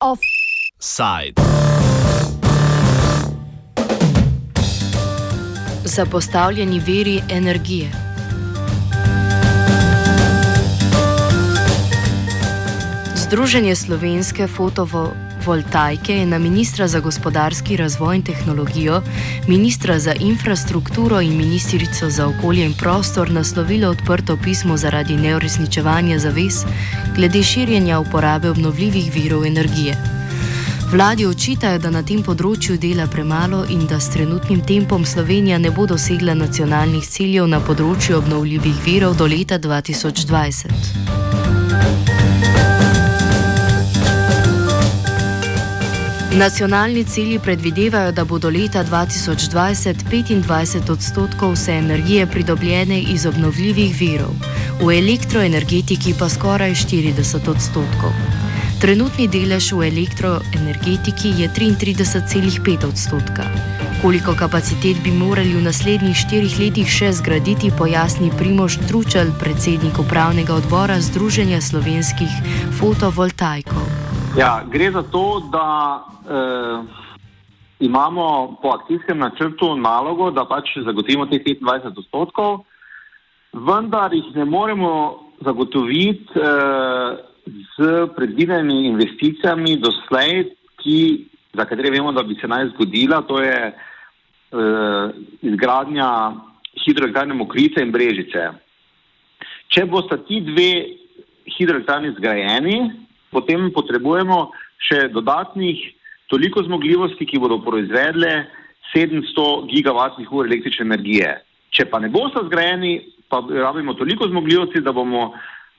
Offside. Zapostavljeni veri energije. Združenje slovenske fotovoltaike je na ministra za gospodarski razvoj in tehnologijo, ministra za infrastrukturo in ministrico za okolje in prostor naslovilo odprto pismo zaradi neuresničevanja zavez glede širjenja uporabe obnovljivih virov energije. Vladi očitajo, da na tem področju dela premalo in da s trenutnim tempom Slovenija ne bo dosegla nacionalnih ciljev na področju obnovljivih virov do leta 2020. Nacionalni cilji predvidevajo, da bo do leta 2020 25 odstotkov vse energije pridobljene iz obnovljivih virov, v elektroenergetiki pa skoraj 40 odstotkov. Trenutni delež v elektroenergetiki je 33,5 odstotka. Koliko kapacitet bi morali v naslednjih štirih letih še zgraditi, pojasni Primož Tručel, predsednik upravnega odbora Združenja slovenskih fotovoltaikov. Ja, gre za to, da eh, imamo po akcijskem načrtu nalogo, da pač zagotovimo teh 25 odstotkov, vendar jih ne moremo zagotoviti eh, z predvidenimi investicijami doslej, ki, za katere vemo, da bi se naj zgodila, to je eh, izgradnja hidroelektrarne Mokrice in Brežice. Če bosta ti dve hidroelektrarni zgrajeni, potem potrebujemo še dodatnih toliko zmogljivosti, ki bodo proizvedle 700 gigavatnih ur električne energije. Če pa ne bosta zgrajeni, pa rabimo toliko zmogljivosti, da bomo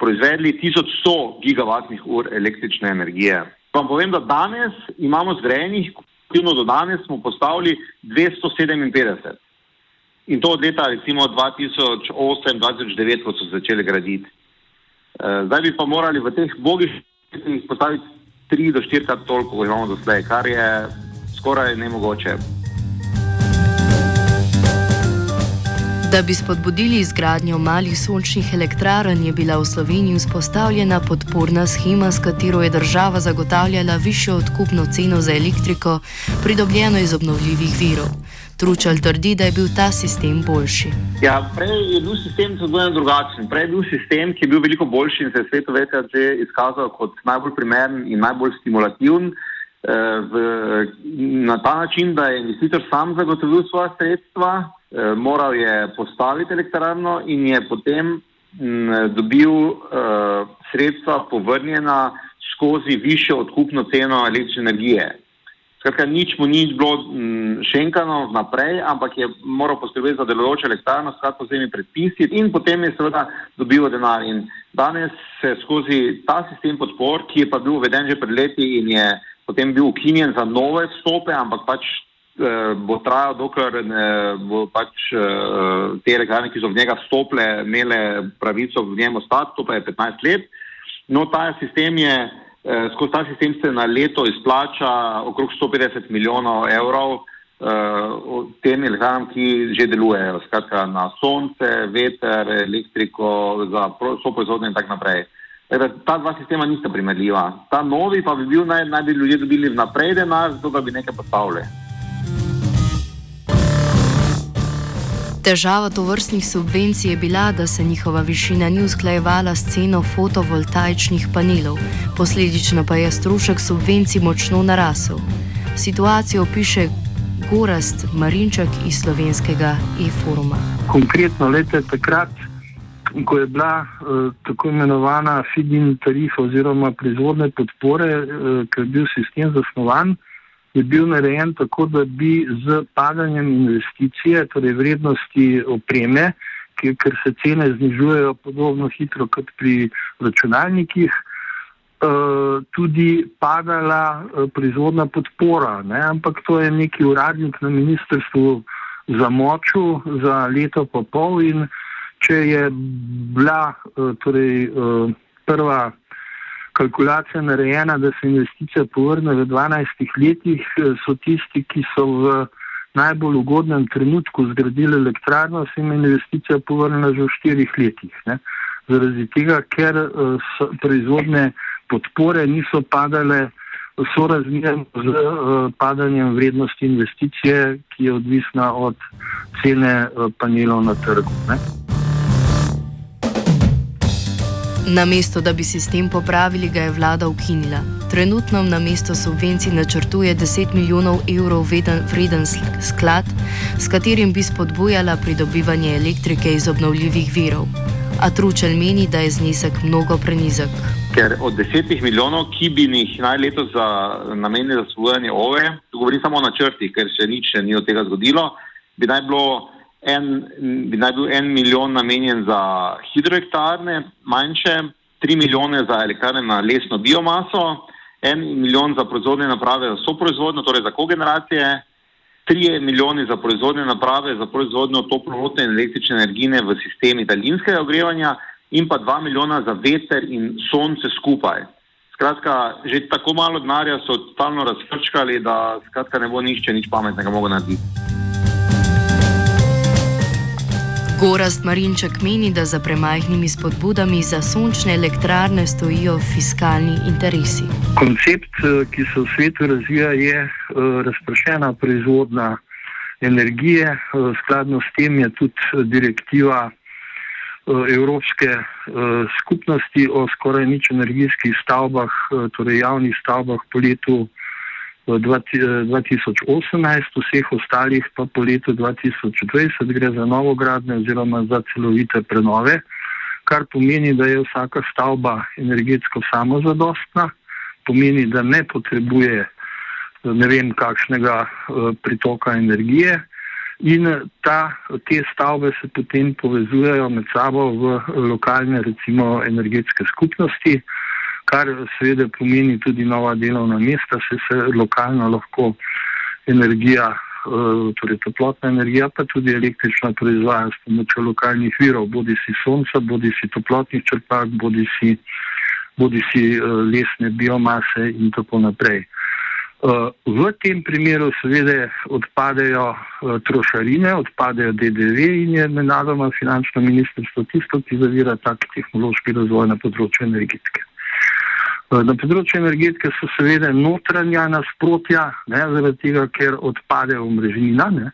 proizvedli 1100 gigavatnih ur električne energije. Vam povem, da danes imamo zgrajenih, aktivno do danes smo postavili 257. In to od leta recimo 2008-2009, ko so začeli graditi. Eh, zdaj bi pa morali v teh bogih postaviti tri do štirikrat toliko, kot imamo doslej, kar je skoraj nemogoče. Da bi spodbudili izgradnjo malih sončnih elektrarn, je bila v Sloveniji vzpostavljena podporna schema, s katero je država zagotavljala višjo odkupno ceno za elektriko, pridobljeno iz obnovljivih virov. Tručal trdi, da je bil ta sistem boljši. Ja, prej je bil sistem zelo drugačen. Prej je bil sistem, ki je bil veliko boljši in se je svetu večkrat že izkazal kot najbolj primeren in najbolj stimulativen. Eh, v, na ta način, da je investitor sam zagotovil svoje sredstva, eh, moral je postaviti elektrarno in je potem m, dobil uh, sredstva povrnjena skozi višjo odkupno ceno električne energije. Skratka, nič mu ni bilo mm, šenkano naprej, ampak je moral poskrbeti za delujoče elektrarno, skratka, z temi predpisi in potem je seveda dobil denar. In danes se skozi ta sistem podpor, ki je pa bil uveden že pred leti in je potem bil ukinjen za nove stope, ampak pač eh, bo trajal, dokler ne bo pač eh, te elektrarne, ki so v njega stopile, imele pravico v njemu ostati, to pa je 15 let. No, ta sistem je. Eh, skozi ta sistem se na leto izplača okrog 150 milijonov evrov uh, tem elektrarnam, ki že delujejo, skratka na sonce, veter, elektriko, za so proizvodnje in tako naprej. Teda, ta dva sistema nista primerljiva. Ta novi pa bi bil naj, naj bi ljudje dobili vnaprej denar, zato da bi nekaj postavili. Težava tovrstnih subvencij je bila, da se njihova višina ni usklajevala s ceno fotovoltaičnih panelov, posledično pa je strošek subvencij močno narasel. Situacijo piše Gorast Marinčak iz slovenskega e-foruma. Konkretno leta takrat, ko je bila uh, tako imenovana FIDIN tarifa oziroma proizvodne podpore, uh, ker je bil sistem zasnovan, je bil narejen tako, da bi z padanjem investicije, torej vrednosti opreme, ker se cene znižujejo podobno hitro kot pri računalnikih, eh, tudi padala eh, proizvodna podpora. Ne? Ampak to je neki uradnik na ministrstvu zamočil za leto pa pol in če je bila eh, torej, prva kalkulacija narejena, da se investicija povrne v 12 letih, so tisti, ki so v najbolj ugodnem trenutku zgradili elektrarno, se jim je investicija povrnila že v štirih letih. Ne? Zaradi tega, ker uh, proizvodne podpore niso padale sorazmerno z uh, padanjem vrednosti investicije, ki je odvisna od cene uh, panelov na trgu. Ne? Namesto da bi sistem popravili, ga je vlada ukinila. Trenutno na mesto subvencij načrtuje 10 milijonov evrov vreden sklad, s katerim bi spodbujala pridobivanje elektrike iz obnovljivih virov. A Tručel meni, da je znesek mnogo prenizek. Ker od 10 milijonov, ki bi jih naj letos namenili za spodbujanje OVE, govorim samo o načrtih, ker še nič ni od tega zgodilo, bi naj bilo en, bi naj bil en milijon namenjen za hidroelektrarne, manjše, tri milijone za elektrarne na lesno biomaso, en milijon za proizvodne naprave za soproizvodnjo, torej za kogeneracije, tri milijone za proizvodne naprave za proizvodnjo toplovodne in električne energije v sistemi daljinskega ogrevanja in pa dva milijona za veter in sonce skupaj. Skratka, že tako malo denarja so stalno razkrčkali, da skratka ne bo nišče nič pametnega mogel narediti. Gorast Marinček meni, da za premajhnimi spodbudami za sončne elektrarne stojijo fiskalni interesi. Koncept, eh, ki se v svetu razvija, je eh, razpršena proizvodna energije. Eh, skladno s tem je tudi direktiva Evropske skupnosti o skoraj nič energijskih stavbah, torej javnih stavbah po letu 2018, vseh ostalih pa po letu 2020 gre za novogradne oziroma za celovite prenove, kar pomeni, da je vsaka stavba energetsko samozadostna, pomeni, da ne potrebuje ne vem kakšnega eh, pritoka energije in ta, te stavbe se potem povezujejo med sabo v lokalne recimo energetske skupnosti kar seveda pomeni tudi nova delovna mesta, se se lokalno lahko energija, eh, torej toplotna energija, pa tudi električna proizvaja s pomočjo lokalnih virov, bodi si sonca, bodi si toplotnih črpalk, bodi si, bodi si eh, lesne biomase in tako naprej. Eh, v tem primeru seveda odpadejo trošarine, odpadejo DDV in je menadoma finančno ministrstvo tisto, ki zavira tak tehnološki razvoj na področju energetike. Eh, na področju energetike so seveda notranja nasprotja, ne, zaradi tega, ker odpade omrežnina ne,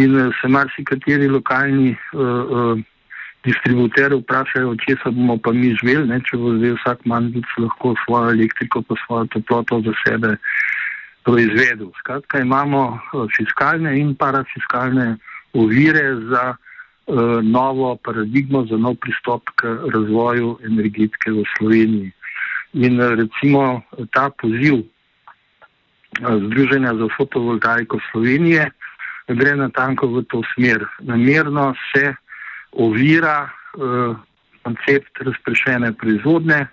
in eh, se marsikateri lokalni uh, uh, distributer vprašajo, če se bomo pa mi živeli, ne, če bo zdaj vsak mandljic lahko svojo elektriko pa svojo toploto za sebe proizvedel. Skratka, imamo fiskalne in parafiskalne ovire za uh, novo paradigmo, za nov pristop k razvoju energetike v Sloveniji. In eh, recimo ta poziv eh, Združenja za fotovoltaiko Slovenije gre na tanko v to smer. Namerno se ovira eh, koncept razprešene proizvodne,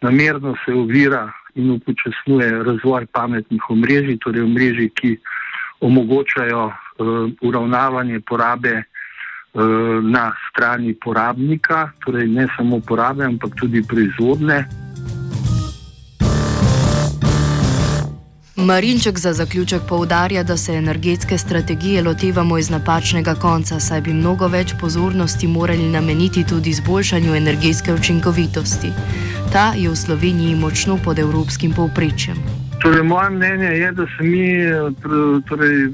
namerno se ovira in upočasnuje razvoj pametnih omrežij, torej omrežij, ki omogočajo uravnavanje porabe na strani porabnika, torej ne samo porabe, ampak tudi proizvodne. Marinček za zaključek poudarja, da se energetske strategije lotevamo iz napačnega konca, saj bi mnogo več pozornosti morali nameniti tudi izboljšanju energetske učinkovitosti. Ta je v Sloveniji močno pod evropskim povprečjem. Torej, moje mnenje je, da se mi torej,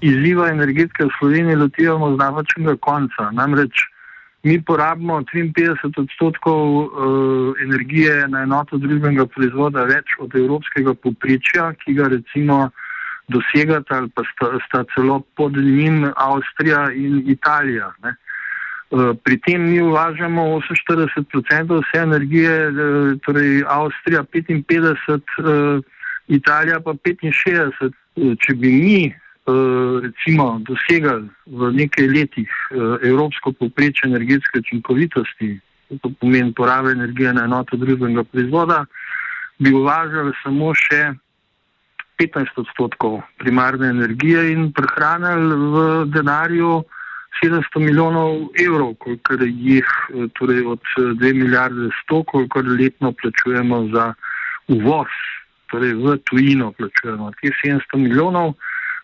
izziva energetike v Sloveniji lotevamo z napačnega konca. Namreč Mi porabimo 53 odstotkov uh, energije na enoto družbenega proizvoda več od evropskega poprečja, ki ga recimo dosegata ali pa sta, sta celo pod njim Avstrija in Italija. Ne. Uh, pri tem mi uvažamo 48% vse energije, uh, torej Avstrija 55, uh, Italija pa 65. Uh, če bi mi recimo dosegali v nekaj letih eh, evropsko povprečje energetske učinkovitosti, to pomeni porabe energije na enoto družbenega proizvoda, bi uvažali samo še 15 odstotkov primarne energije in prehranili v denarju 700 milijonov evrov, kolikor jih eh, torej od 2 milijarde 100, kolikor letno plačujemo za uvoz, torej v tujino plačujemo. Teh 700 milijonov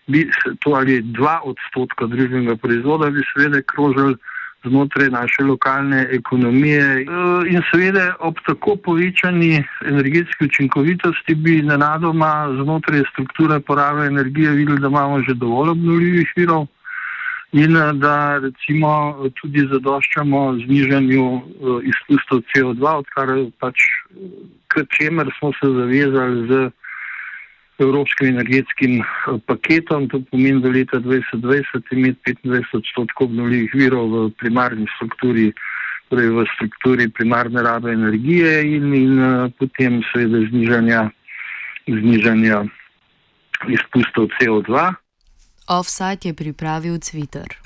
bi to ali dva odstotka družbenega proizvoda bi seveda krožili znotraj naše lokalne ekonomije. E, in seveda ob tako povečani energetski učinkovitosti bi nenadoma znotraj strukture porabe energije videli, da imamo že dovolj obnovljivih virov in e, da recimo tudi zadoščamo znižanju e, izpustov CO2, odkar pač k čemer smo se zavezali z evropskim energetskim eh, paketom. To pomeni, da leta 2020 imeti 25 odstotkov obnovljivih virov v primarni strukturi, torej v strukturi primarne rabe energije in, in uh, potem seveda znižanja, znižanja izpustov CO2. Offside je pripravil Twitter.